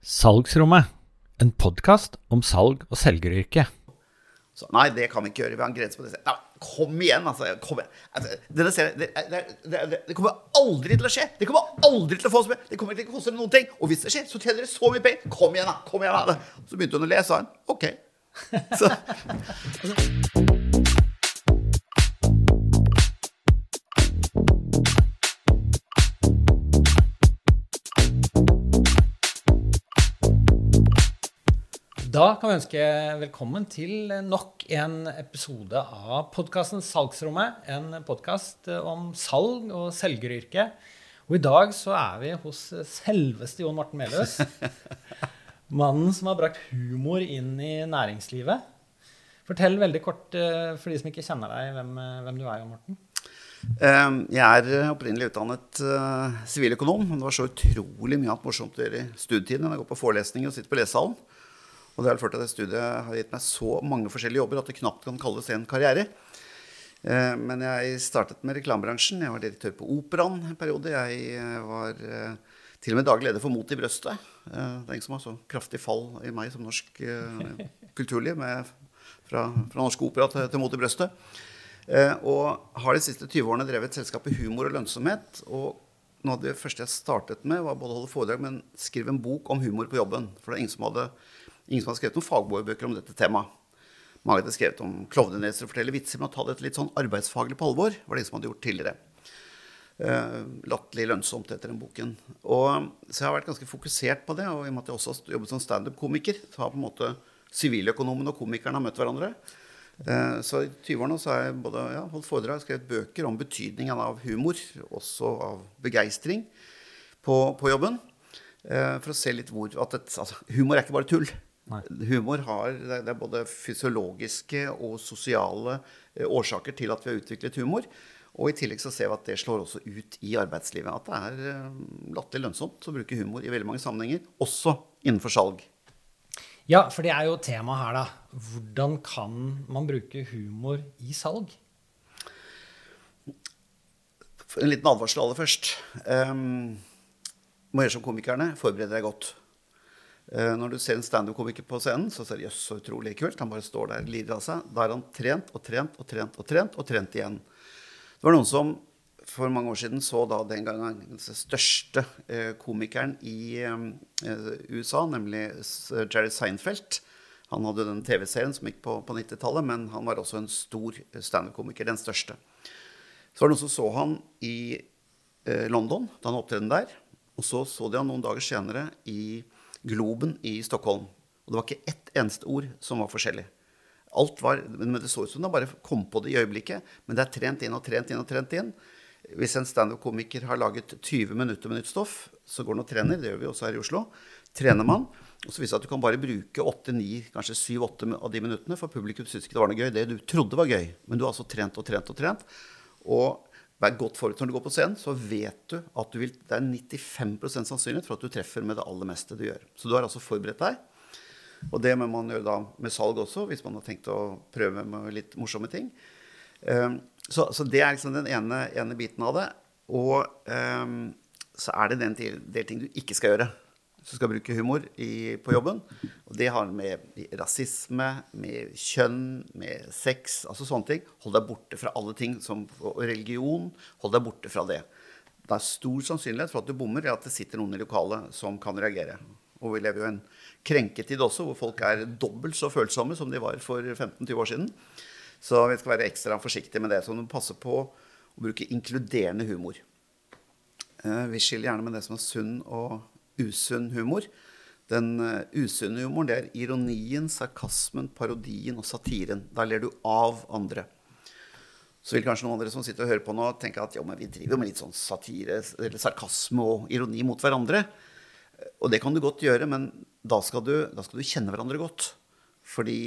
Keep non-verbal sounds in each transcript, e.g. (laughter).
Salgsrommet, en podkast om salg og selgeryrket. Så, nei, det kan vi ikke gjøre. Vi har en grense på det. Nei, kom igjen, altså. Kom igjen. Altså, dere ser, det, det, det, det, kommer aldri til å skje. Det kommer aldri til å få oss med. Det kommer ikke til å koste noen ting. Og hvis det skjer, så tjener dere så mye penger. Kom igjen, da. Kom igjen, da. Så begynte hun å le, sa hun. OK. Så, (laughs) (laughs) Da kan vi ønske velkommen til nok en episode av podkasten Salgsrommet. En podkast om salg og selgeryrket. Og i dag så er vi hos selveste Jon Morten Meløs. (laughs) Mannen som har brakt humor inn i næringslivet. Fortell veldig kort eh, for de som ikke kjenner deg, hvem, hvem du er, Jon Morten. eh, jeg er opprinnelig utdannet siviløkonom. siviløkonom. men det var så utrolig mye annet morsomt å gjøre i studietiden enn å gå på forelesninger og sitte på lesesalen. Og det har ført til at studiet har gitt meg så mange forskjellige jobber at det knapt kan kalles en karriere. Eh, Men jeg startet med reklamebransjen. Jeg var direktør på Operaen en periode. Jeg eh, var eh, til og med daglig leder for Mot i brøstet. Det er ingen som har så kraftig fall i meg som norsk kulturliv, med, fra, fra norsk opera til, til Mot i brøstet. Og har de siste 20 årene drevet et selskap i humor og lønnsomhet. Og noe av det første jeg startet med, var både å holde foredrag, men skrive en bok om humor på jobben. For det er ingen som hadde, ingen som hadde skrevet noen fagbøker om dette temaet. Mange hadde skrevet om klovneneser og fortelle vitser, men å ta dette litt sånn arbeidsfaglig på alvor var det ingen som hadde gjort tidligere. Uh, Latterlig lønnsomt etter den boken. Og, så jeg har vært ganske fokusert på det. Og i og med at jeg også har jobbet som standup-komiker, så har på en måte siviløkonomen og komikeren har møtt hverandre. Uh, Så i 20-årene så har jeg både ja, holdt foredrag og skrevet bøker om betydningen av humor, også av begeistring, på, på jobben. Uh, For å se litt hvor at et, altså, Humor er ikke bare tull. Nei. Humor har det er- både fysiologiske og sosiale eh, årsaker til at vi har utviklet humor. Og i tillegg så ser vi at det slår også ut i arbeidslivet. At det er eh, latterlig lønnsomt å bruke humor i veldig mange sammenhenger, også innenfor salg. Ja, for det er jo temaet her, da. Hvordan kan man bruke humor i salg? En liten advarsel aller først. Um, må gjøre som komikerne. Forbered deg godt. Eh, når du ser en standup-komiker på scenen, så ser du jøss, så utrolig kult. Han bare står der, lirer av seg. Da har han trent og trent og trent og trent og trent igjen. Det var noen som for mange år siden så da den gangen den største eh, komikeren i eh, USA, nemlig Jerry Seinfeld. Han hadde den TV-serien som gikk på, på 90-tallet, men han var også en stor standup-komiker. Den største. Så var det noen som så han i London, da han opptredde der. Og så så de han noen dager senere i Globen i Stockholm. Og det var ikke ett eneste ord som var forskjellig. Alt var, men Det så ut som han bare kom på det i øyeblikket. Men det er trent inn og trent inn og trent inn. Hvis en standup-komiker har laget 20 minutter med nytt stoff, så går han og trener. Det gjør vi også her i Oslo. Trener man. Og så viser det at du kan bare bruke 8-9, kanskje 7-8 av de minuttene, for publikum syns ikke det var noe gøy. Det du trodde var gøy. Men du har altså trent og trent og trent. Og vær godt forberedt når du går på scenen, så vet du at du vil, det er 95 sannsynlighet for at du treffer med det aller meste du gjør. Så du har altså forberedt deg. Og det må man gjøre da med salg også, hvis man har tenkt å prøve med litt morsomme ting. Um, så, så det er liksom den ene, ene biten av det. Og um, så er det den del ting du ikke skal gjøre. Du skal bruke humor i, på jobben. Og det har med rasisme, med kjønn, med sex, altså sånne ting. Hold deg borte fra alle ting som religion. Hold deg borte fra det. Det er stor sannsynlighet for at du bommer, er at det sitter noen i lokalet som kan reagere. Og vi lever jo i en krenketid også, hvor folk er dobbelt så følsomme som de var for 15-20 år siden. Så vi skal være ekstra forsiktige med det. Så du må passe på å bruke inkluderende humor. Eh, Vi skiller gjerne med det som er sunn og usunn humor. Den eh, usunne humoren det er ironien, sarkasmen, parodien og satiren. Da ler du av andre. Så vil kanskje noen av dere som sitter og hører på nå, tenke at jo, men vi driver med litt sånn satire eller sarkasme og ironi mot hverandre. Og det kan du godt gjøre, men da skal du, da skal du kjenne hverandre godt. Fordi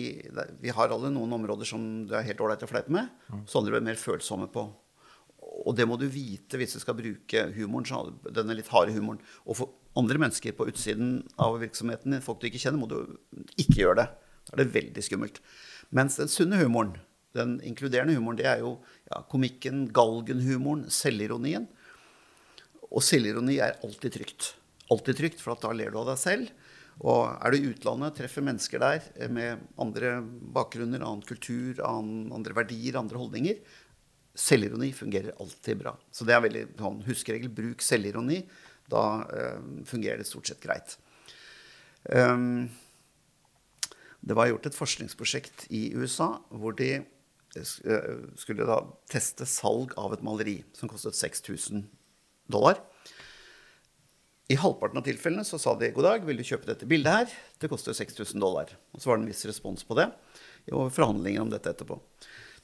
vi har alle noen områder som det er helt ålreit å fleipe med, så andre er mer følsomme på. Og det må du vite hvis du skal bruke humoren, denne litt harde humoren. Og for andre mennesker på utsiden av virksomheten din, folk du ikke kjenner, må du ikke gjøre det. Da er det veldig skummelt. Mens den sunne humoren, den inkluderende humoren, det er jo ja, komikken, galgenhumoren, selvironien. Og selvironi er alltid trygt. Alltid trygt, for da ler du av deg selv. Og er du i utlandet, treffer mennesker der eh, med andre bakgrunner, annen kultur, annen, andre verdier, andre holdninger, selvironi fungerer alltid bra. Så det er veldig sånn huskeregel. Bruk selvironi. Da uh, fungerer det stort sett greit. Um, det var gjort et forskningsprosjekt i USA hvor de skulle da teste salg av et maleri som kostet 6000 dollar. I halvparten av tilfellene så sa de god dag, vil du kjøpe dette bildet her? Det koster 6000 dollar. Og så var det en viss respons på det og forhandlinger om dette etterpå.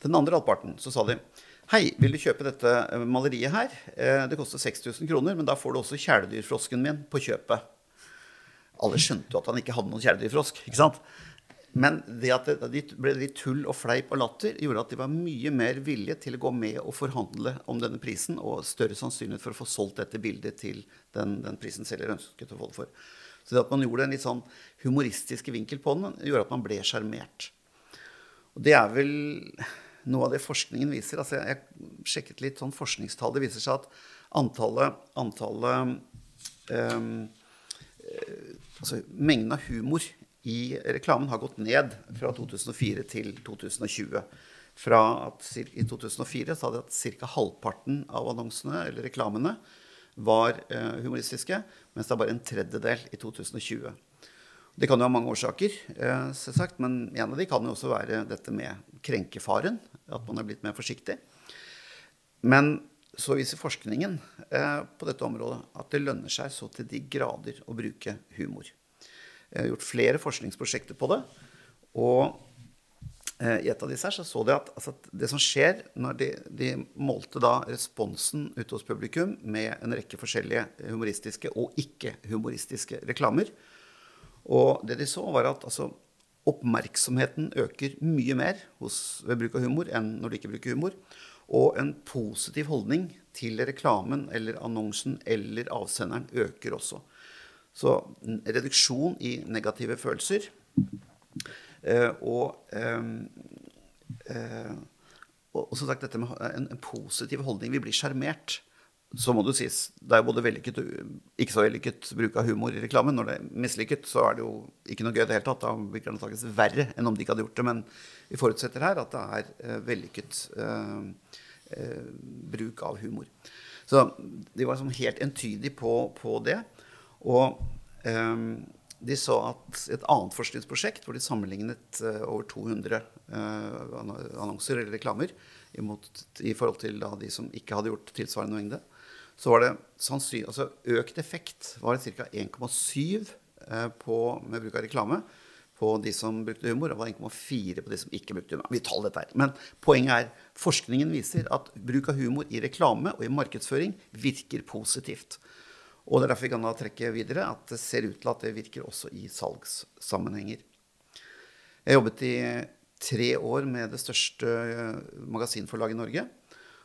Den andre halvparten så sa de hei, vil du kjøpe dette eh, maleriet her? Eh, det koster 6000 kroner, men da får du også kjæledyrfrosken min på kjøpet. Alle skjønte jo at han ikke hadde noen kjæledyrfrosk. ikke sant? Men det at det ble litt tull og fleip og latter, gjorde at de var mye mer villige til å gå med og forhandle om denne prisen, og større sannsynlighet for å få solgt dette bildet til den, den prisen selger ønsket å få det for. Så det at man gjorde en litt sånn humoristisk vinkel på den, gjorde at man ble sjarmert. Og det er vel noe av det forskningen viser. Altså jeg, sjekket litt sånn forskningstall. Det viser seg at antallet, antallet um, altså Mengden av humor i reklamen har gått ned fra 2004 til 2020. Fra at I 2004 sa de at ca. halvparten av annonsene eller reklamene var uh, humoristiske, mens det er bare en tredjedel i 2020. Det kan jo ha mange årsaker, uh, selvsagt, men en av de kan jo også være dette med krenkefaren. At man er blitt mer forsiktig. Men så viser forskningen uh, på dette området at det lønner seg så til de grader å bruke humor. Jeg har gjort flere forskningsprosjekter på det. Og eh, i et av disse her så, så de at altså, det som skjer når de, de, målte da responsen ute hos publikum med en rekke forskjellige humoristiske og ikke-humoristiske reklamer Og det de så, var at altså, oppmerksomheten øker mye mer hos, ved bruk av humor enn når de ikke bruker humor. Og en positiv holdning til reklamen eller annonsen eller avsenderen øker også. Så reduksjon i negative følelser eh, og, eh, eh, og, som sagt dette med en, en positiv holdning. Vi blir sjarmert. Så må det sies, det er jo både vellykket og ikke så vellykket bruk av humor i reklamen. Når det er mislykket, så er det jo ikke noe gøy i det hele tatt. Da virker det antakeligvis verre enn om de ikke hadde gjort det. Men vi forutsetter her at det er uh, vellykket uh, uh, bruk av humor. Så de var liksom helt entydige på, på det. Og um, de så at et annet forskningsprosjekt hvor de sammenlignet uh, over 200 uh, annonser eller reklamer imot, i forhold til de som ikke hadde gjort tilsvarende mengde, så var det sannsynlig, altså økt effekt var ca. 1,7 uh, med bruk av reklame på de som brukte humor, og var 1,4 på de som ikke brukte humor. Vi tar dette her. Men poenget er forskningen viser at bruk av humor i reklame og i markedsføring virker positivt. Og det er derfor vi kan da trekke videre at det ser ut til at det virker også i salgssammenhenger. Jeg jobbet i tre år med det største magasinforlaget i Norge.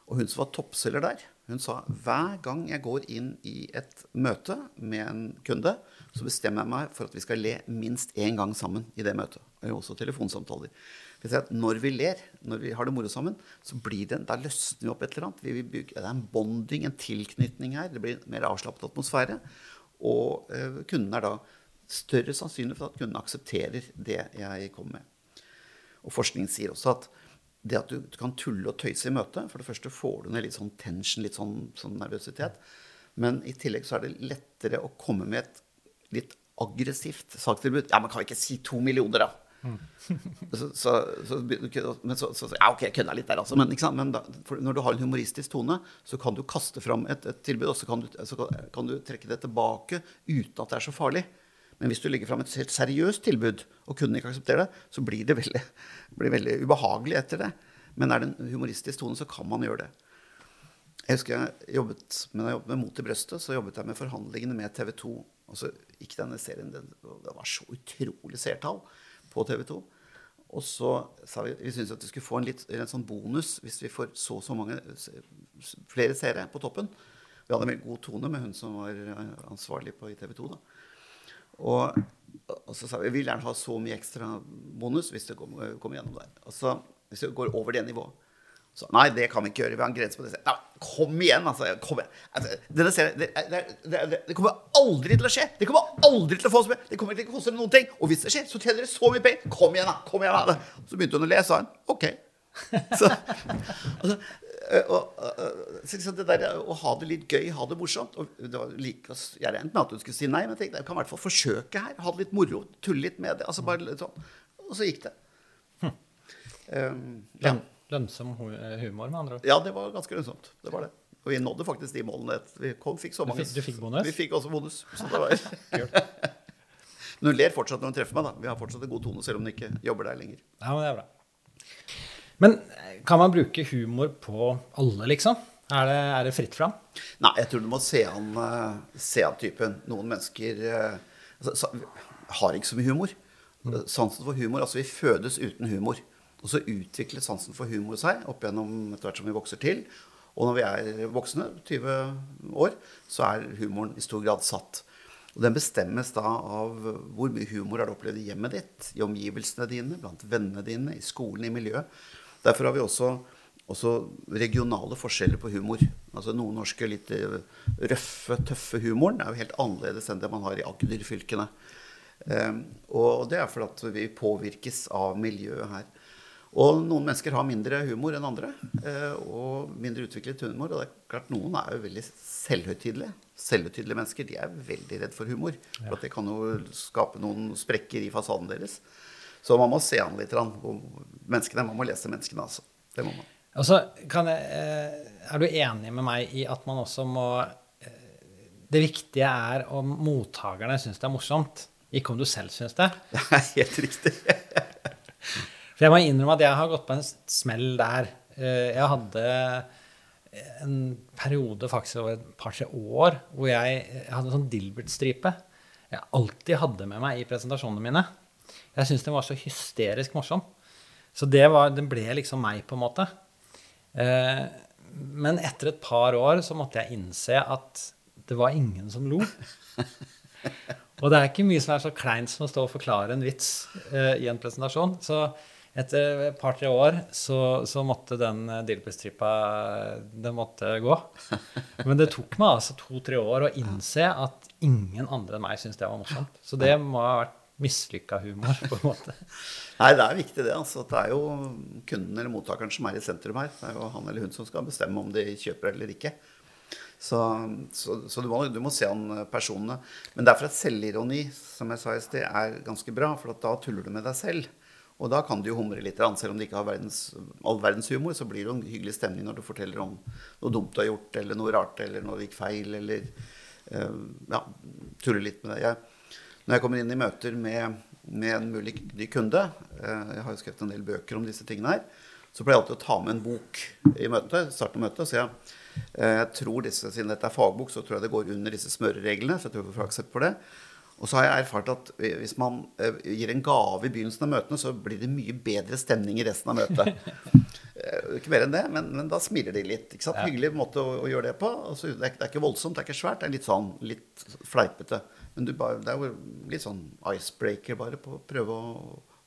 Og hun som var toppselger der, hun sa hver gang jeg går inn i et møte med en kunde, så bestemmer jeg meg for at vi skal le minst én gang sammen i det møtet. Og også telefonsamtaler når vi ler, når vi har det moro sammen, så blir det, da løsner vi opp et eller annet. Vi det er en bonding, en tilknytning her. Det blir en mer avslappet atmosfære. Og øh, kunden er da større sannsynlig for at kunden aksepterer det jeg kommer med. Og forskningen sier også at det at du, kan tulle og tøyse i møtet For det første får du ned litt sånn tension, litt sånn, sånn nervøsitet. Men i tillegg så er det lettere å komme med et litt aggressivt sakstilbud. Ja, men kan vi ikke si to millioner, da? så, så, så, men så, så, Ja, OK, jeg kødda litt der, altså. Men, men da, når du har en humoristisk tone, så kan du kaste fram et, et tilbud, og så kan, du, så kan du trekke det tilbake uten at det er så farlig. Men hvis du legger fram et helt seriøst tilbud, og kunden ikke aksepterer det, så blir det veldig, (laughs) blir veldig ubehagelig etter det. Men er det en humoristisk tone, så kan man gjøre det. Jeg husker jeg jobbet, men jobbet med Mot i brøstet, så jobbet jeg med forhandlingene med TV 2. Og så gikk denne serien Det, det var så utrolig seertall på TV 2. Og så sa vi vi syntes at vi skulle få en, litt, en sånn bonus hvis vi får så så mange flere seere på toppen. Vi hadde en god tone med hun som var ansvarlig på TV 2. Da. Og, og, så sa vi vi vil gjerne ha så mye ekstra bonus hvis det kommer, kommer gjennom der. Altså, hvis det går over det nivået. Så nei, det kan vi ikke gjøre. Vi har en grense på det. Nei, kom igjen, altså. Kom igjen. Altså, serien, det, det, det, det, kommer aldri til å skje. Det kommer aldri til å få oss med. Det kommer ikke til å koste noen ting. Og hvis det skjer, så tjener dere så mye penger. Kom igjen, da. Kom igjen, da. Så begynte hun å le, sa hun. OK. Så, (laughs) altså, og, og, så liksom det der å ha det litt gøy, ha det morsomt og det var like, Jeg regnet med at du skulle si nei, men jeg tenkte jeg kan i hvert fall forsøke her. Ha det litt moro. Tulle litt med det. Altså bare litt sånn. Og så gikk det. Hm. Um, ja. Lønnsom humor, med andre ord? Ja, det var ganske lønnsomt. Det var det. Og vi nådde faktisk de målene. Vi kom, fikk så mange Du fikk, bonus? Vi fikk også bonus. Så det var (laughs) (laughs) Men hun ler fortsatt når hun treffer meg. da. Vi har fortsatt en god tone, selv om hun ikke jobber der lenger. Ja, Men det er bra. Men kan man bruke humor på alle, liksom? Er det, er det fritt fram? Nei, jeg tror du må se an, uh, se an typen. Noen mennesker uh, altså, har ikke så mye humor. Mm. Sansen for humor Altså, vi fødes uten humor. Og så utvikler sansen for humor seg opp gjennom etter hvert som vi vokser til. Og når vi er voksne, 20 år, så er humoren i stor grad satt. Og den bestemmes da av hvor mye humor har du opplevd i hjemmet ditt, i omgivelsene dine, blant vennene dine, i skolen, i miljøet. Derfor har vi også, også regionale forskjeller på humor. Altså Nordnorske litt røffe, tøffe humoren er jo helt annerledes enn det man har i Agder-fylkene. Um, og det er fordi vi påvirkes av miljøet her. Og noen mennesker har mindre humor enn andre. Eh, og mindre utviklet humor. Og det er klart noen er jo veldig selvhøytidelige. Selvhøytidelige mennesker de er veldig redd for humor. For det kan jo skape noen sprekker i fasaden deres. Så man må se an litt. Menneskene, Man må lese menneskene, altså. Det må man. Altså, jeg, eh, er du enig med meg i at man også må eh, Det viktige er om mottakerne syns det er morsomt, ikke om du selv syns det? (laughs) Det er helt riktig. (laughs) For jeg må innrømme at jeg har gått på en smell der. Eh, jeg hadde en periode faktisk over et par-tre år hvor jeg, jeg hadde en sånn Dilbert-stripe jeg alltid hadde med meg i presentasjonene mine. Jeg syntes den var så hysterisk morsom. Så det, var, den ble liksom meg, på en måte. Eh, men etter et par år så måtte jeg innse at det var ingen som lo. (laughs) Og det er ikke mye som er så kleint som å stå og forklare en vits eh, i en presentasjon. Så etter et par-tre år så, så, måtte den eh, Dilbus-trippa den måtte gå. (laughs) Men det tok meg altså to-tre år å innse at ingen andre enn meg syntes det var morsomt. Så det må ha vært mislykka humor, på en måte. (laughs) Nei, det er viktig, det. altså. Det er jo kunden eller mottakeren som er i sentrum her. Det er jo han eller hun som skal bestemme om de kjøper eller ikke. Så, så, så du, må, du, må, se an personene. Men derfor er selvironi, som jeg sa i sted, er ganske bra. For da tuller du med deg selv. Og da kan du jo humre litt. Selv om du ikke har verdens, all verdens humor, så blir det jo en hyggelig stemning når du forteller om noe dumt du har gjort, eller noe rart, eller noe gikk feil, eller uh, ja, tuller litt med det. Jeg, når jeg kommer inn i møter med, med en mulig ny kunde uh, Jeg har jo skrevet en del bøker om disse tingene her. Så pleier jeg alltid å ta med en bok i møtet, starten av møtet. og si at jeg tror disse, siden dette er fagbok, så tror jeg det går under disse smørereglene. Så jeg tror vi får aksept for det. Og så har jeg erfart at hvis man eh, gir en gave i begynnelsen av møtene, så blir det mye bedre stemning i resten av møtet. (laughs) Eh, ikke mer enn det, men, men, da smiler de litt. ikke sant? Ja. Hyggelig måte å, å, gjøre det på. Altså, det, er, det, er, ikke voldsomt, det er ikke svært. Det er litt sånn litt fleipete. Men bare, det er jo litt sånn icebreaker, bare, på å prøve å,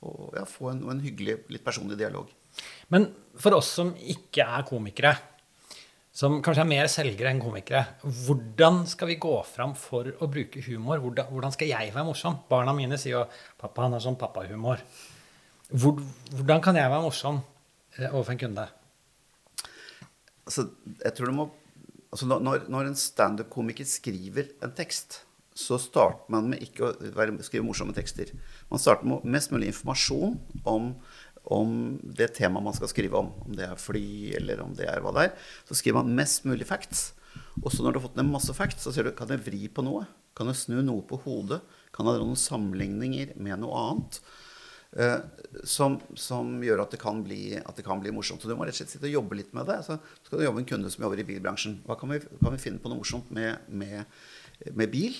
å ja, få en, en hyggelig, litt personlig dialog. Men for oss som ikke er komikere, som kanskje er mer selgere enn komikere. Hvordan skal vi gå fram for å bruke humor? Hvordan, hvordan skal jeg være morsom? Barna mine sier jo 'pappa, han har sånn pappahumor'. Hvor, hvordan kan jeg være morsom eh, overfor en kunde? Altså, jeg tror du må altså når, når en standup-komiker skriver en tekst, så starter man med ikke å skrive morsomme tekster. Man starter med mest mulig informasjon om om det temaet man skal skrive om. Om det er fly, eller om det er hva det er. Så skriver man mest mulig facts. Og så når du har fått ned masse facts, så sier du kan jeg vri på noe? Kan jeg snu noe på hodet? Kan jeg ha noen sammenligninger med noe annet? Uh, som, som, gjør at det, kan bli, at det kan bli morsomt. Så du må rett og slett sitte og jobbe litt med det. Så skal du jobbe med en kunde som jobber i bilbransjen. Hva kan vi, kan vi finne på noe morsomt med, med, med bil?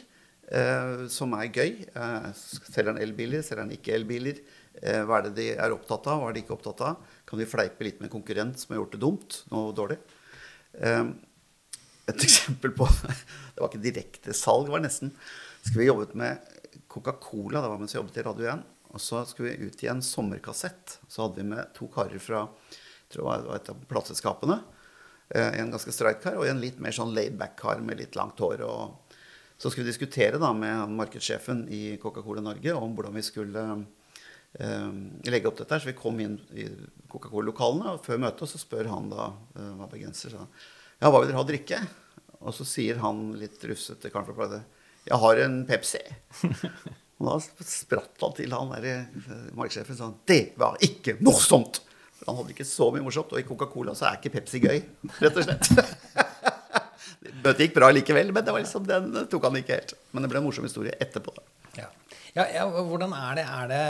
Uh, som er gøy. Uh, selger han elbiler? Selger han ikke elbiler? Eh, hva er det de er opptatt av, hva er de ikke opptatt av? Kan vi fleipe litt med en konkurrent som har gjort det dumt, noe dårlig? Eh, et (laughs) eksempel på Det var ikke direkte salg, var nesten. Skulle vi jobbet med Coca-Cola, det var mens vi jobbet i Radio 1. Og så skulle vi ut i en sommerkassett. Så hadde vi med to karer fra tror det var et av plateskapene. Eh, en ganske streit kar, og en litt mer sånn laid back-kar med litt langt hår. og så skulle vi diskutere da med markedssjefen i Coca-Cola Norge om hvordan vi skulle eh, legge opp dette. her. Så vi kom inn i Coca-Cola-lokalene, og før møtet så spør han da eh, begrenser bergenser, så, ja, hva vil dere ha å drikke? Og så sier han litt rufsete karen fra Pride jeg har en Pepsi. og da spratt han til han der eh, markedssjefen sånn Det var ikke morsomt! For han hadde ikke så mye morsomt. Og i Coca-Cola så er ikke Pepsi gøy, rett og slett. Møtet gikk bra likevel, men det var liksom, den tok han ikke helt. Men det ble en morsom historie etterpå. Ja. Ja, ja, hvordan er det Er det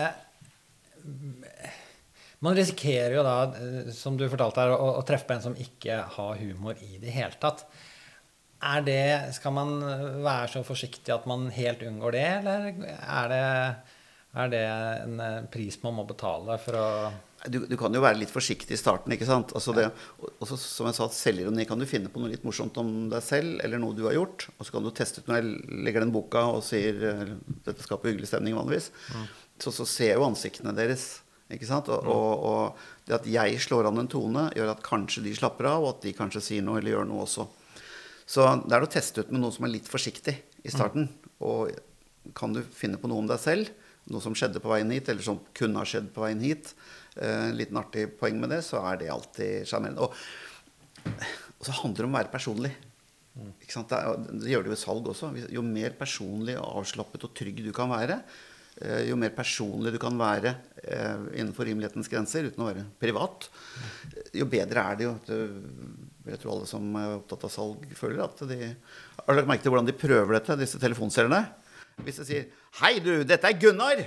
Man risikerer jo da, eh, som du fortalte her, å, å treffe på en som ikke har humor i det hele tatt. Er det, skal man være så forsiktig at man helt unngår det, eller er det, er det en eh, pris man må betale for å du, du, kan jo være litt forsiktig i starten. ikke sant? Altså det, også, som jeg sa, Selvironi kan du finne på noe litt morsomt om deg selv eller noe du har gjort. Og så kan du teste ut når jeg legger den boka og sier dette skaper hyggelig stemning vanligvis. Mm. Så, så ser jeg jo ansiktene deres. ikke sant? Og, mm. og, og, det at jeg slår an en tone, gjør at kanskje de slapper av, og at de kanskje sier noe eller gjør noe også. Så det er å teste ut med noe som er litt forsiktig i starten. Mm. Og kan du finne på noe om deg selv, noe som skjedde på veien hit, eller som kunne ha skjedd på veien hit, eh, liten artig poeng med det, så er det alltid sjarmerende. Og, og, så handler det om å være personlig. Mm. Det, det, gjør det jo i salg også. Jo mer personlig, avslappet og trygg du kan være, eh, jo mer personlig du kan være eh, innenfor rimelighetens grenser uten å være privat, jo bedre er det jo. Jeg tror alle som er opptatt av salg, føler at de Har lagt merke til hvordan de prøver dette, disse telefonselgerne? Hvis jeg sier 'Hei, du, dette er Gunnar'.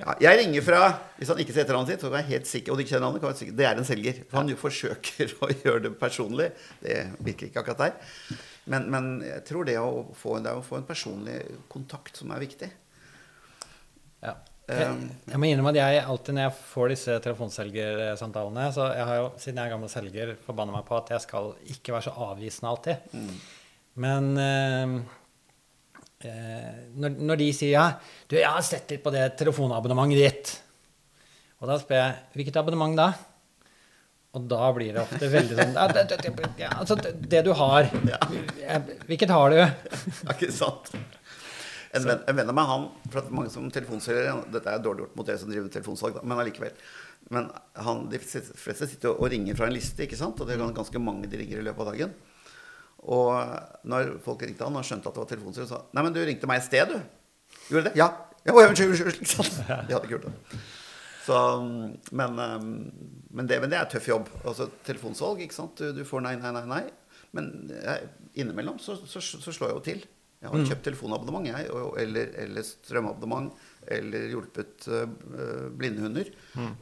Ja, jeg ringer fra Hvis han ikke ser etternavnet sitt, så er jeg helt sikker, og du ikke kjenner navnet, kan jeg sikker, det er en selger. For Han jo forsøker (laughs) å gjøre det personlig. Det virker ikke akkurat der. Men, men jeg tror det å, få, det å, få, en personlig kontakt som er viktig. Ja. Jeg, um, jeg må innrømme at jeg alltid når jeg får disse telefonselgersamtalene Så jeg har jo, siden jeg er gammel selger, forbanna meg på at jeg skal ikke være så avvisende alltid. Mm. Men Eh, når, når, de sier ja, du, 'Jeg har sett litt på det telefonabonnementet ditt', og da spør jeg 'Hvilket abonnement da?' Og da blir det ofte veldig sånn det, det, ja, Altså, det du har. Hvilket har du? (laughs) Ja, ikke sant. En venn, en venn av meg, han for at mange som telefonselgere Dette er dårlig gjort mot dere som driver telefonsalg, men allikevel. Men han, de fleste sitter og ringer fra en liste, ikke sant? og det er ganske mange de ringer i løpet av dagen. Og når folk ringte han og skjønte at det var telefonstyr, sa Nei, men du ringte meg i sted, du. Gjorde det? Ja. ja unnskyld, unnskyld. Liksom. De hadde ikke gjort det. Så, men, um, men, det, men, det, er tøff jobb. Altså telefonsalg, ikke sant. Du, du får nei, nei, nei, nei. Men jeg, innimellom så, så, så, slår jeg jo til. Jeg har mm. kjøpt telefonabonnement, jeg, eller, eller strømabonnement, eller hjulpet uh, blindehunder. Mm.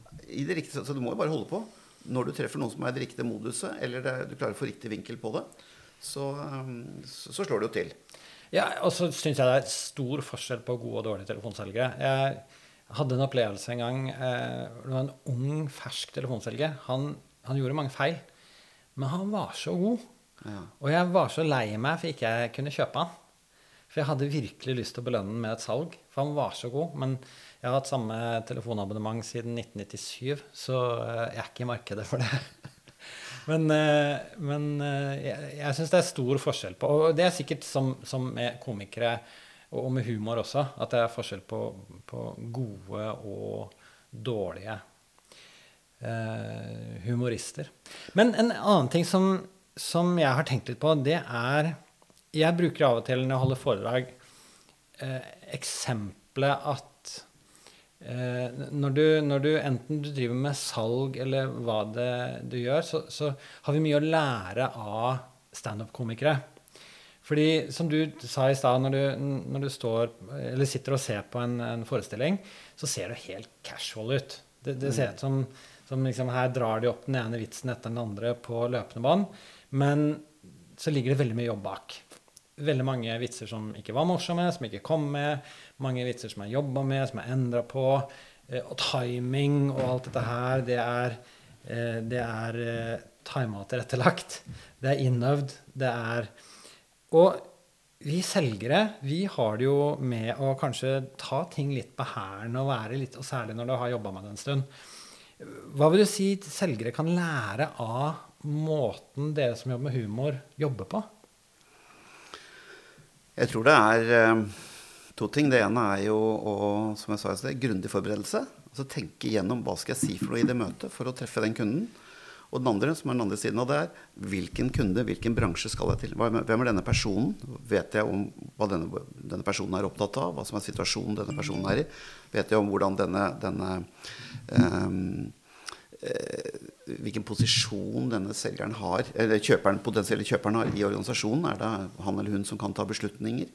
Riktige, så du må jo bare holde på. Når du treffer noen som er i det riktige moduset, eller det, du klarer å få riktig vinkel på det, så, um, så, så slår det jo til. Ja, og så syns jeg det er stor forskjell på gode og dårlige telefonselgere. Jeg hadde en opplevelse en gang. Eh, det var en ung, fersk telefonselger. Han, han gjorde mange feil, men han var så god. Ja. Og jeg var så lei meg for ikke jeg kunne kjøpe han. For jeg hadde virkelig lyst til å belønne han med et salg, for han var så god. Men jeg har hatt samme telefonabonnement siden 1997, så eh, jeg er ikke i markedet for det. Men, eh, men eh, jeg, jeg syns det er stor forskjell på Og det er sikkert som, som med komikere og med humor også, at det er forskjell på, på gode og dårlige eh, humorister. Men en annen ting som, som, jeg har tenkt litt på, det er Jeg bruker av og til når jeg holder foredrag, eh, eksempelet at når, du, når, du, enten du driver med salg eller hva det du gjør, så, så har vi mye å lære av standup-komikere. Fordi som du sa i stad, når, når, du står, sitter og ser på en, en, forestilling, så ser det helt casual ut. Det, det ser ut som, som liksom, her drar de opp den ene vitsen etter den andre på løpende bånd. Men så ligger det veldig mye jobb bak veldig mange vitser som ikke var morsomme, som ikke kom med. Mange vitser som jeg jobba med, som jeg endra på. Eh, og timing og alt dette her, det er, eh, det er eh, tima tilrettelagt. Det er innøvd. Det er Og vi selgere vi har det jo med å kanskje ta ting litt på hælen og være litt, og særlig når du har jobba med det en stund. Hva vil du si selgere kan lære av måten dere som jobber med humor, jobber på? Jeg tror det er eh, to ting. Det ene er jo å, som jeg sa i sted, grundig forberedelse. Altså tenke igjennom hva skal jeg si for noe i det møtet for å treffe den kunden. Og den andre, som er den andre siden av det, er hvilken kunde, hvilken bransje skal jeg til? Hvem er denne personen? Vet jeg om hva denne, denne, personen er opptatt av? Hva som er situasjonen denne personen er i? Vet jeg om hvordan denne, denne um, hvilken posisjon denne selgeren har, eller kjøperen, potensielle kjøperen har i organisasjonen. Er det han eller hun som kan ta beslutninger?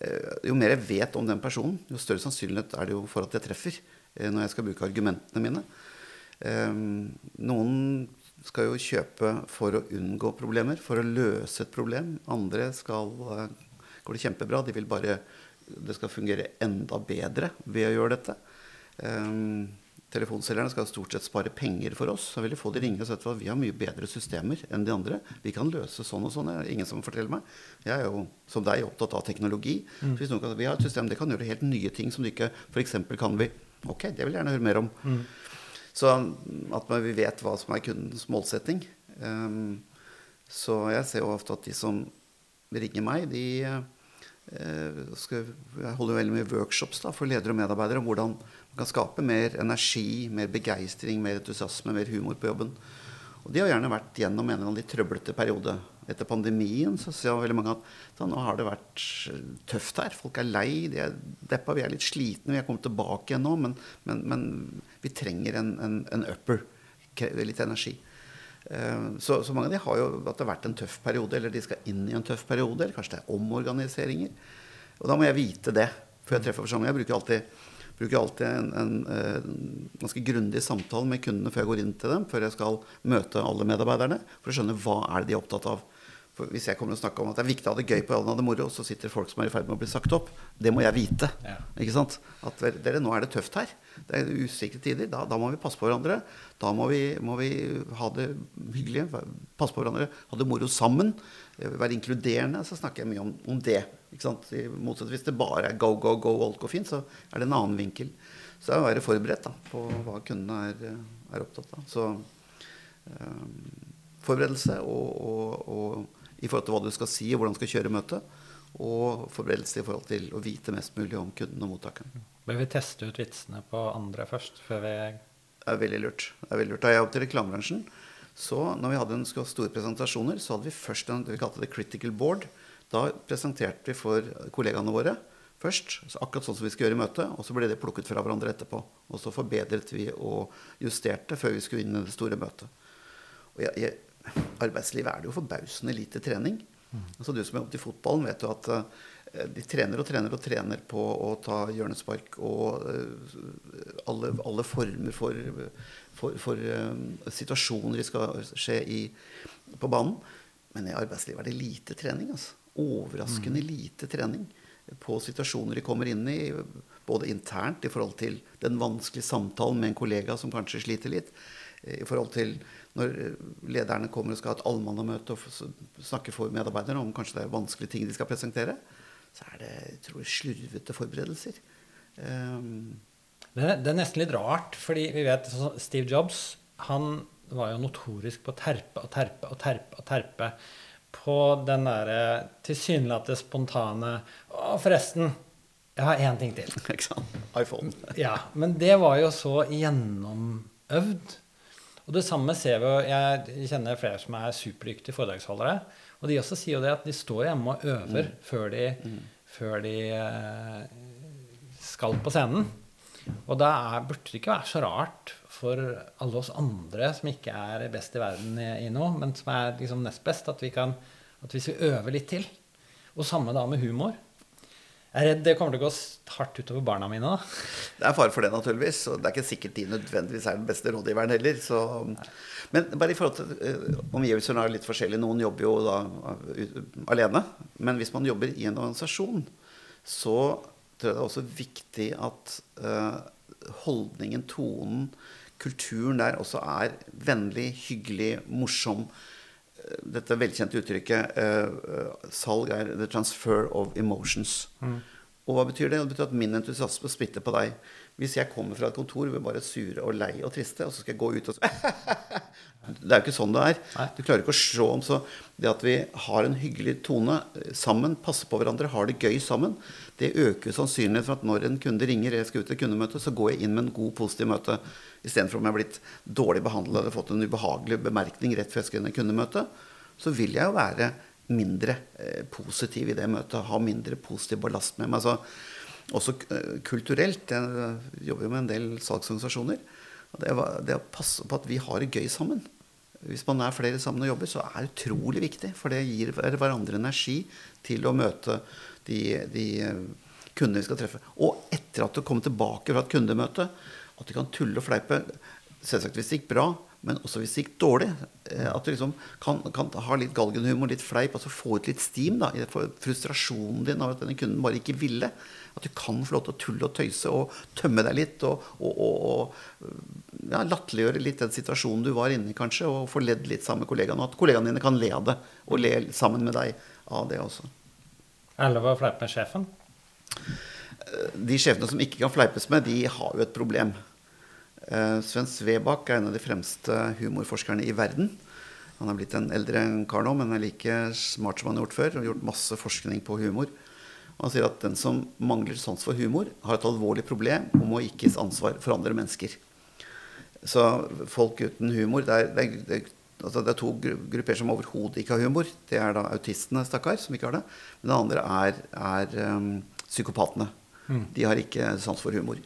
Eh, jo mer jeg vet om den personen, jo større sannsynlighet er det jo for at jeg treffer eh, når jeg skal bruke argumentene mine. Noen skal jo kjøpe for å unngå problemer, for å løse et problem. Andre skal, går det kjempebra. De vil bare det skal fungere enda bedre ved å gjøre dette. Telefonselgerne skal stort sett spare penger for oss. Så vil de få de ringe og si at vi har mye bedre systemer enn de andre. Vi kan løse sånn og sånn. Ingen som forteller meg. Jeg er jo som deg opptatt av teknologi. Mm. Så kan, vi har et system det kan gjøre helt nye ting som du ikke F.eks. kan vi Ok, det vil jeg gjerne høre mer om. Mm. Så at vi vet hva som er kundens målsetting. Um, så jeg ser jo ofte at de som ringer meg, de Jeg holder veldig mye workshops da, for ledere og medarbeidere om hvordan man kan skape mer energi, mer begeistring, mer entusiasme, mer humor på jobben. Og de har gjerne vært gjennom en eller annen litt trøblete periode. Etter pandemien så ser veldig mange at da, nå har det vært tøft her. Folk er lei, de er deppa, vi er litt slitne. Vi er kommet tilbake igjen nå, men, men, men vi trenger en, en, en, upper. Litt energi. Eh, så, så, mange av de har jo at det har vært en tøff periode, eller de skal inn i en tøff periode. Eller kanskje det er omorganiseringer. Og da må jeg vite det før jeg treffer forsamlingen. Jeg bruker alltid bruker alltid en, en, en eh, ganske grundig samtale med kundene før jeg går inn til dem, før jeg skal møte alle medarbeiderne, for å skjønne hva er det de er opptatt av. For Hvis jeg kommer og snakker om at det er viktig å ha det gøy på jobben og det moro, og så sitter folk som er i ferd med å bli sagt opp, det må jeg vite. Ja. Ikke sant? At dere, nå er det tøft her. Det er usikre tider. Da, da må vi passe på hverandre. Da må vi, må vi ha det hyggelig, passe på hverandre, ha det moro sammen. Være inkluderende. Så snakker jeg mye om, om det. Ikke sant? I motsetning hvis det bare er go, go, go, alt går fint, så er det en annen vinkel. Så det er å være forberedt da, på hva kundene er, er opptatt av. Så um, forberedelse og, og, og i forhold til hva du skal si og hvordan du skal kjøre møtet. Og forberedelse i forhold til å vite mest mulig om kunden og mottakeren. Bør vi teste ut vitsene på andre først? før vi... Det er veldig lurt. Det er veldig lurt. Da jeg jobbet i reklamebransjen, så når vi hadde en store presentasjoner, så hadde vi først en, det vi kalte det critical board. Da presenterte vi for kollegaene våre først, akkurat sånn som vi skulle gjøre i møtet. Og så ble det plukket fra hverandre etterpå. Og så forbedret vi og justerte før vi skulle inn i det store møtet. Og jeg, jeg arbeidslivet er det jo forbausende lite trening. Mm. Altså Du som er jobbet i fotballen, vet jo at uh, de trener og trener og trener på å ta hjørnespark og uh, alle, alle, former for, for, for uh, situasjoner de skal skje i, på banen. Men i arbeidslivet er det lite trening. altså. Overraskende mm. lite trening på situasjoner de kommer inn i, både internt i forhold til den vanskelige samtalen med en kollega som kanskje sliter litt, i forhold til når lederne kommer og skal ha et allmannamøte og snakke for medarbeiderne om kanskje det er vanskelige ting de skal presentere, så er det jeg tror, slurvete forberedelser. Um, det, det, er, nesten litt rart, fordi vi vet Steve Jobs han var jo notorisk på å terpe og terpe og terpe og terpe på den derre tilsynelatende spontane Å, forresten, jeg har én ting til. (laughs) Ikke sant? iPhone. ja, Men det var jo så gjennomøvd. Og det samme ser vi Jeg kjenner flere som er superdyktige foredragsholdere. Og de også sier jo det at de står hjemme og øver mm. før de, mm. før de uh, skal på scenen. Og da er, burde det ikke være så rart for alle oss andre som ikke er best i verden i, i noe, men som er liksom nest best, at vi kan at vi øver litt til Og samme da med humor. Jeg er redd det kommer til å gå hardt utover barna mine. da. Det er fare for det, naturligvis. Og det er ikke sikkert de nødvendigvis er den beste rådgiveren heller. Så. Men bare i forhold til uh, omgivelsene er litt forskjellige. Noen jobber jo da uh, alene. Men hvis man jobber i en organisasjon, så tror jeg det er også viktig at uh, holdningen, tonen, kulturen der også er vennlig, hyggelig, morsom dette velkjente uttrykket uh, salg er 'the transfer of emotions'. Mm. Og hva betyr det? Det betyr at min entusiasme splitter på deg. Hvis jeg kommer fra et kontor hvor vi bare er sure og lei og triste, og så skal jeg gå ut og (laughs) Det er jo ikke sånn det er. Du klarer ikke å se om så Det at vi har en hyggelig tone sammen, passer på hverandre, har det gøy sammen, det øker sannsynligheten for at når en kunde ringer jeg skal ut til kundemøte, så går jeg inn med en god, positiv møte. Istedenfor om jeg har blitt dårlig behandla eller fått en ubehagelig bemerkning rett før jeg skal inn i kundemøtet, kundemøte, så vil jeg jo være mindre eh, positiv i det møtet. Ha mindre positiv ballast med meg. Så, også eh, kulturelt. Jeg jobber jo med en del salgsorganisasjoner. Og det, det å passe på at vi har det gøy sammen. Hvis man er flere sammen og jobber, så er det utrolig viktig. For det gir hverandre energi til å møte de, de eh, kundene vi skal treffe. Og etter at du kommer tilbake fra et kundemøte, at du kan tulle og fleipe. Selvsagt hvis det gikk bra, men også hvis det gikk dårlig. eh, At du liksom kan, kan ha litt galgenhumor, litt fleip, altså få ut litt steam da, for frustrasjonen din av at denne kunden bare ikke ville. At du kan få lov til å tulle og tøyse og tømme deg litt. Og, og, og, og ja, latterliggjøre litt den situasjonen du var inne i, kanskje. Og få ledd litt sammen med kollegaene. Og at kollegaene dine kan le av det, og le sammen med deg av det også. Er lov å fleipe med sjefen? De sjefene som ikke kan fleipes med, de har jo et problem. Eh, Sven Svebakk er en av de fremste humorforskerne i verden. Han er blitt en eldre kar nå, men er like smart som han har gjort før. Og gjort masse forskning på humor. Og han sier at den som mangler sans for humor, har et alvorlig problem og må ikke gis ansvar for andre mennesker. Så folk uten humor Det er, det er, altså det er to grupper som overhodet ikke har humor. Det er da autistene, stakkar, som ikke har det. Men det andre er, er um, psykopatene. De har ikke sans for humor.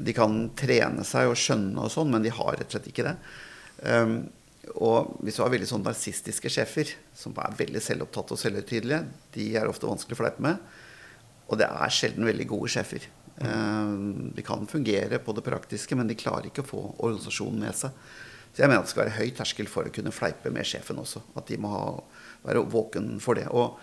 De kan trene seg og skjønne og sånn, men de har rett og slett ikke det. Um, og hvis du har veldig sånn narsistiske sjefer, som er veldig selvopptatte og selvhøytidelige, de er ofte vanskelig å fleipe med. Og det er sjelden veldig gode sjefer. Um, De kan fungere på det praktiske, men de klarer ikke å få organisasjonen med seg. Så jeg mener at det skal være høy terskel for å kunne fleipe med sjefen også. At de må ha, være våken for det. Og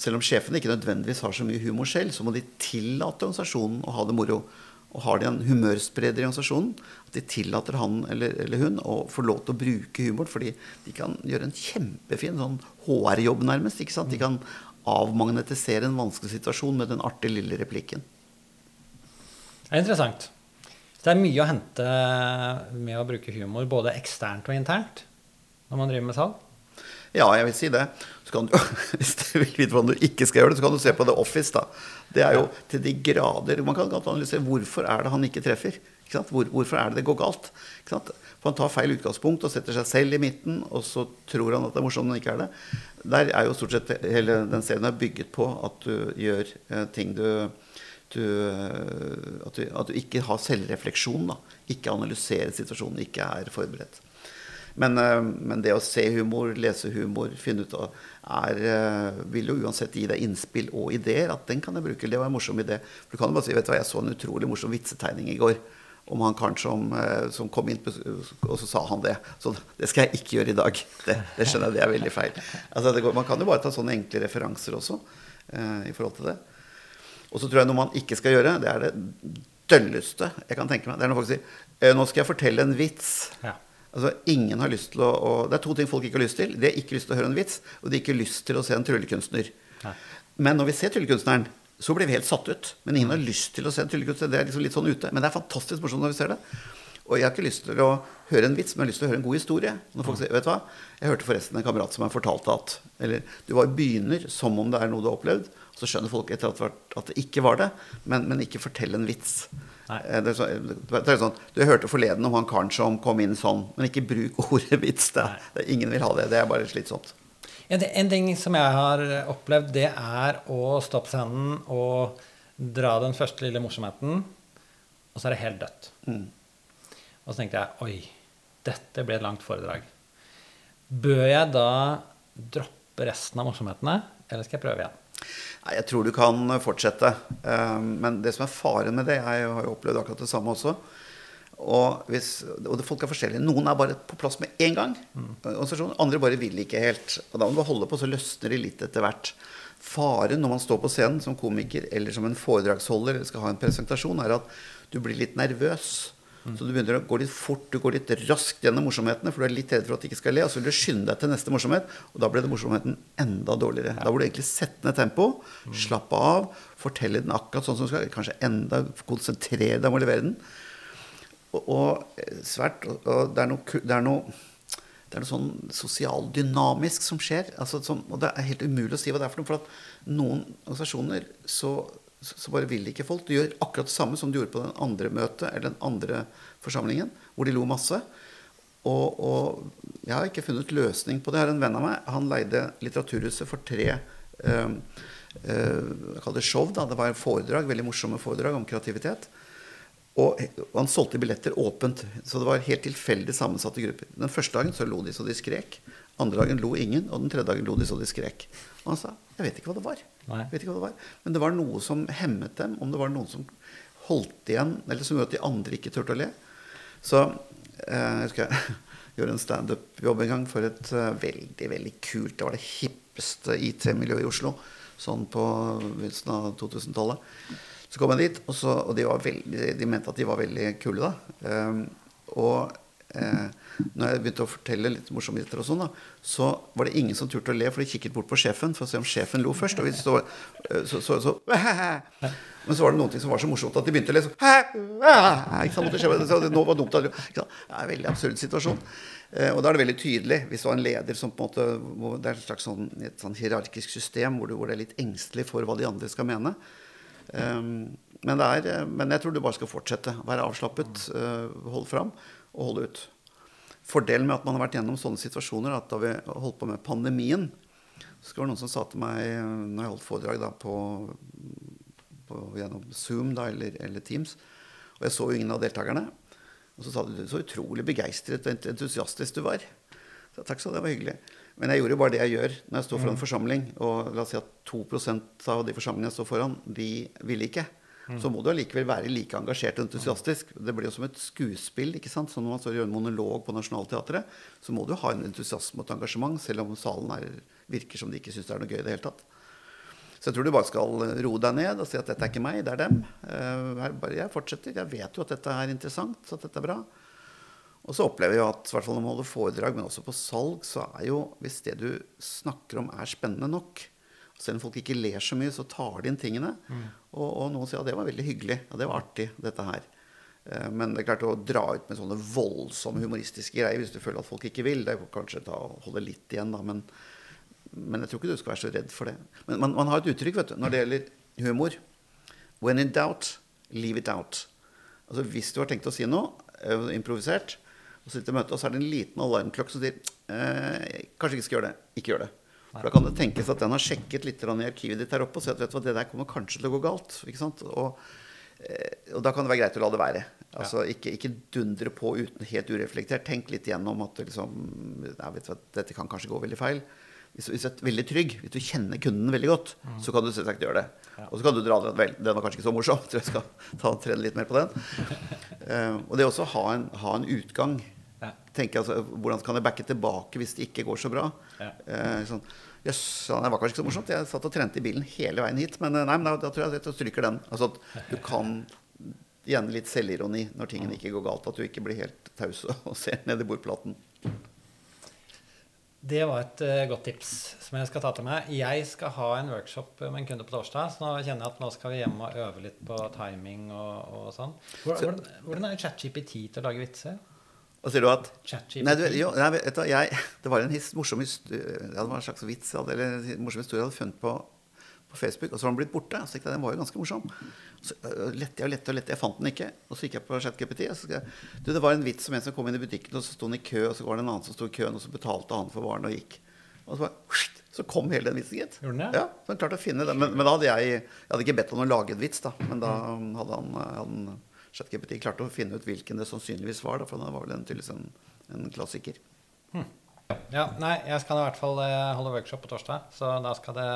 selv om sjefen ikke nødvendigvis har så mye humor selv, så må de tillate organisasjonen å ha det moro. Og har de en humørspreder i organisasjonen, at de tillater han eller, eller hun å få lov til å bruke humor. Fordi de kan gjøre en kjempefin sånn HR-jobb, nærmest. ikke sant? De kan avmagnetisere en vanskelig situasjon med den artige lille replikken. Det er interessant. Det er mye å hente med å bruke humor, både eksternt og internt, når man driver med salg. Ja, jeg vil si det. Så kan du, (laughs) hvis du vil vite hvordan du ikke skal gjøre det, så kan du se på The Office. da. Det er jo til de grader Man kan godt analysere hvorfor er det han ikke treffer. Ikke? Hvor, hvorfor er det det går galt? For han tar feil utgangspunkt og setter seg selv i midten, og så tror han at det er morsomt, men ikke er det. Der er jo stort sett hele den serien er bygget på at du gjør eh, ting du, du, at, du at du ikke har selvrefleksjon. da. Ikke analyserer situasjonen, ikke er forberedt. Men, eh, men det å se humor, lese humor, finne ut av er, eh, vil jo uansett gi deg innspill og ideer. At den kan jeg bruke. Det var en morsom idé. For du kan jo bare si vet du hva, jeg så en utrolig morsom vitsetegning i går. Om han karen som, eh, som kom inn, og så sa han det. Så det skal jeg ikke gjøre i dag. Det, det skjønner jeg, det er veldig feil. Altså, går, man kan jo bare ta sånne enkle referanser også eh, i forhold til det. Og så tror jeg noe man ikke skal gjøre, det er det dølleste jeg kan tenke meg. Det er når folk sier nå skal jeg fortelle en vits. Ja. Altså, ingen har lyst til å, å Det er to ting folk ikke har lyst til. De har ikke lyst til å høre en vits, og de har ikke lyst til å se en tryllekunstner. Nei. Men når vi ser tryllekunstneren, så blir vi helt satt ut. Men ingen har lyst til å se en tryllekunstner. Det er liksom litt sånn ute. Men det er fantastisk morsomt når vi ser det. Og jeg har ikke lyst til å høre en vits, men jeg har lyst til å høre en god historie. Når folk sier, vet du hva? Jeg hørte forresten en kamerat som har fortalt at Eller du bare begynner som om det er noe du har opplevd, så skjønner folk etter hvert at det ikke var det. Men, men ikke fortell en vits. Eh, Det er, så, det er sånn, du hørte forleden om han karen som kom inn sånn, men ikke bruk ordet vits. Det, det, ingen vil ha det. Det er bare slitsomt. En, en ting som jeg har opplevd, det er å stå på scenen og dra den første lille morsomheten, og så er det helt dødt. Mm. Og så tenkte jeg oi, dette ble et langt foredrag. Bør jeg da droppe resten av morsomhetene, eller skal jeg prøve igjen? Nei, jeg tror du kan fortsette. Eh, Men det som er faren med det Jeg har jo opplevd akkurat det samme også. Og, hvis, og det, folk er forskjellige. Noen er bare på plass med en gang. Mm. Andre bare vil ikke helt. Og da må du holde på, så løsner de litt etter hvert. Faren når man står på scenen som komiker eller som en foredragsholder eller skal ha en presentasjon, er at du blir litt nervøs. Så du begynner å gå litt fort, du går litt raskt gjennom morsomhetene, for du er litt redd for at du ikke skal le, og så vil du skynde deg til neste morsomhet, og da ble det morsomheten enda dårligere. Da burde du egentlig sette ned tempo, slappe av, fortelle den akkurat sånn som du skal, kanskje enda konsentrere deg om å levere den. Og, og svært og det er noe, det er noe det er noe sånn sosialdynamisk som skjer. Altså, som, og det er helt umulig å si hva det er for noe. For at noen organisasjoner så, så bare vil ikke folk. Du gjør akkurat det samme som du gjorde på den andre møtet eller den andre forsamlingen, hvor de lo masse. Og, og jeg har ikke funnet løsning på det. Jeg en venn av meg. Han leide Litteraturhuset for tre eh, eh, kaller det show. Da. Det var foredrag, veldig morsomme foredrag om kreativitet. Og og han solgte billetter åpent, så det var helt tilfeldig sammensatte grupper. Den første dagen så lo de så de skrek. Andre dagen lo ingen, og den tredje dagen lo de så de skrek. Og han sa jeg vet ikke hva det var. Nei. Vet ikke hva det var. Men det var noe som hemmet dem, om det var noen som holdt igjen, eller som gjorde at de andre ikke turte å le. Så eh, jeg husker jeg (laughs) gjorde en standup-jobb en gang for et eh, veldig, veldig kult Det var det hippeste IT-miljøet i Oslo, sånn på begynnelsen av 2000-tallet. Så kom jeg dit, og, så, og de, veldig, de mente at de var veldig kule da. Um, og eh, når jeg begynte å fortelle litt morsomheter og sånn, da, så var det ingen som turte å le, for de kikket bort på sjefen for å se om sjefen lo først. Og vi så, eh, så, så, så, (laughs) Men så var det noen ting som var så morsomt at de begynte å le så (laughs) så det, nå var det dumt? Det er en veldig absurd situasjon. Eh, og da er det veldig tydelig hvis du har en leder som på en måte Det er et slags sånn, et sånn hierarkisk system hvor du, hvor du er litt engstelig for hva de andre skal mene. Um, men, er, men jeg tror du bare skal fortsette. Være avslappet, uh, holde fram og holde ut. Fordelen med at man har vært gjennom sånne situasjoner, at da vi holdt på med pandemien, så var det noen som sa til meg når jeg holdt foredrag da, på, på, gjennom Zoom da, eller, eller Teams, og jeg så jo ingen av deltakerne, og så sa de så utrolig begeistret og entusiastisk du var. Så takk ha, det var hyggelig. Men jeg gjorde jo bare det jeg gjør når jeg står foran en forsamling. Og la oss si at 2% av de forsamlingene jeg står foran, de ville ikke. Så må du allikevel være like engasjert og entusiastisk. Det blir jo som et skuespill. ikke sant? Så når man står og gjør en monolog på Nationaltheatret, så må du ha en entusiasme og et engasjement, selv om salen er, virker som de ikke syns det er noe gøy i det hele tatt. Så jeg tror du bare skal roe deg ned og si at dette er ikke meg, det er dem. Eh, jeg fortsetter. Jeg vet jo at dette er interessant, at dette er bra. Og så opplever jeg at i hvert fall når man holder foredrag, men også på salg, så er jo hvis det du snakker om er spennende nok Selv om folk ikke ler så mye, så tar de inn tingene. Og, og noen sier at det var veldig hyggelig. Ja, det var artig, dette her. Eh, Men det er klart å dra ut med sånne voldsomme humoristiske greier hvis du føler at folk ikke vil, det er kanskje å holde litt igjen, da. Men, men jeg tror ikke du skal være så redd for det. Men man, man har et uttrykk vet du, når det gjelder humor. When in doubt, leave it out. Altså Hvis du har tenkt å si noe, eh, improvisert, og sitter i møte, og så er det en liten alarmklokke som sier eh, kanskje ikke skal gjøre det. Ikke gjør det. For Da kan det tenkes at den har sjekket litt i arkivet ditt her oppe og sett vet du hva, det der kommer kanskje til å gå galt. ikke sant? Og, eh, og da kan det være greit å la det være. Altså Ikke, ikke dundre på uten helt ureflektert. Tenk litt gjennom at liksom, ja, vet du hva, dette kan kanskje gå veldig feil. Hvis, hvis du er veldig trygg, hvis du kjenner kunden veldig godt, så kan du selvsagt gjøre det. Og så kan du dra det vel, den var kanskje ikke så morsom, (laughs) jeg tror jeg skal ta trene litt mer på den. Uh, (laughs) og det også ha en, ha en utgang. Tenke altså, Hvordan kan jeg backe tilbake hvis det ikke går så bra? Ja. Eh, sånn, Jøss, yes, det var kanskje ikke så morsomt. Jeg satt og trente i bilen hele veien hit. Men eh, nei, men da, da tror jeg at jeg stryker den. Altså at du kan igjen litt selvironi når tingene ikke går galt. At du ikke blir helt taus og ser ned i bordplaten. Det var et uh, godt tips som jeg skal ta til meg. Jeg skal ha en workshop med en kunde på torsdag, så nå kjenner jeg at nå skal vi hjem og øve litt på timing og, og sånn. Hvordan- hvordan er ChatGPT til å lage vitser? Og sier du at Nei, du, jo, nei, vet du, jeg, det var en his, morsom historie, ja, det var en slags vits jeg hadde, eller en morsom historie jeg hadde funnet på, på Facebook, og så var den blitt borte. Så tenkte jeg den var jo ganske morsom. Så øh, lette jeg og lette og lette, jeg fant den ikke. Og så gikk jeg på ChatGPT. og så skrev Du, det var en vits om en som kom inn i butikken, og så sto han i kø, og så var det en annen som sto i køen, og så betalte han for varen og gikk. Og så, bare, så kom hele den vitsen, gitt. Ja, så han klarte å finne den. Men, men da hadde jeg Jeg hadde ikke bedt han å lage en vits, da. Men da hadde han, hadde han ChatGPT klarte å finne ut hvilken det sannsynligvis var, da, for den var vel en, tydeligvis en, en klassiker. Ja, nei, jeg skal i hvert fall eh, holde workshop på torsdag, så da skal det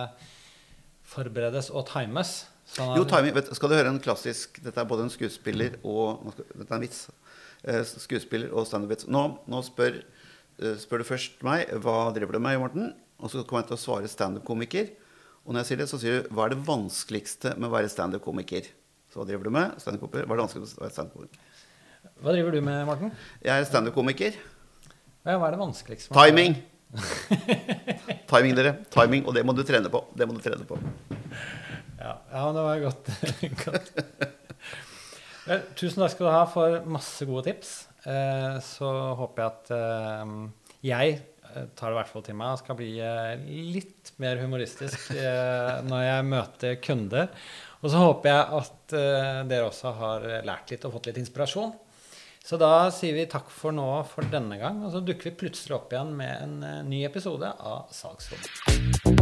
forberedes og times. Sånn at- Jo, timing, vet, Skal du høre en klassisk Dette er både en skuespiller og Dette er en vits. Eh, skuespiller og standup-vits. Nå, nå spør, eh, spør du først meg hva driver du med, Morten? Og så kommer jeg til å svare standup-komiker. Og når jeg sier det, så sier du hva er det vanskeligste med å være standup-komiker? Så driver du med? Standup-komiker. Hva er det vanskeligste å være standup-komiker? Hva driver du med, Morten? Jeg er standup-komiker. Ja, hva er det vanskeligste? Timing! (laughs) Timing, dere. Timing, Og det må du trene på. Det må du trene på. Ja, ja det var godt. (laughs) godt. Vel, tusen takk skal du ha for masse gode tips. Eh, så håper jeg at eh, jeg eh, tar det i hvert fall til meg og skal bli eh, litt mer humoristisk når jeg møter kunder. Og så håper jeg at eh, dere også har lært litt og fått litt inspirasjon. Så da sier vi takk for nå for denne gang, og så dukker vi plutselig opp igjen med en eh, ny episode av Salgsrom.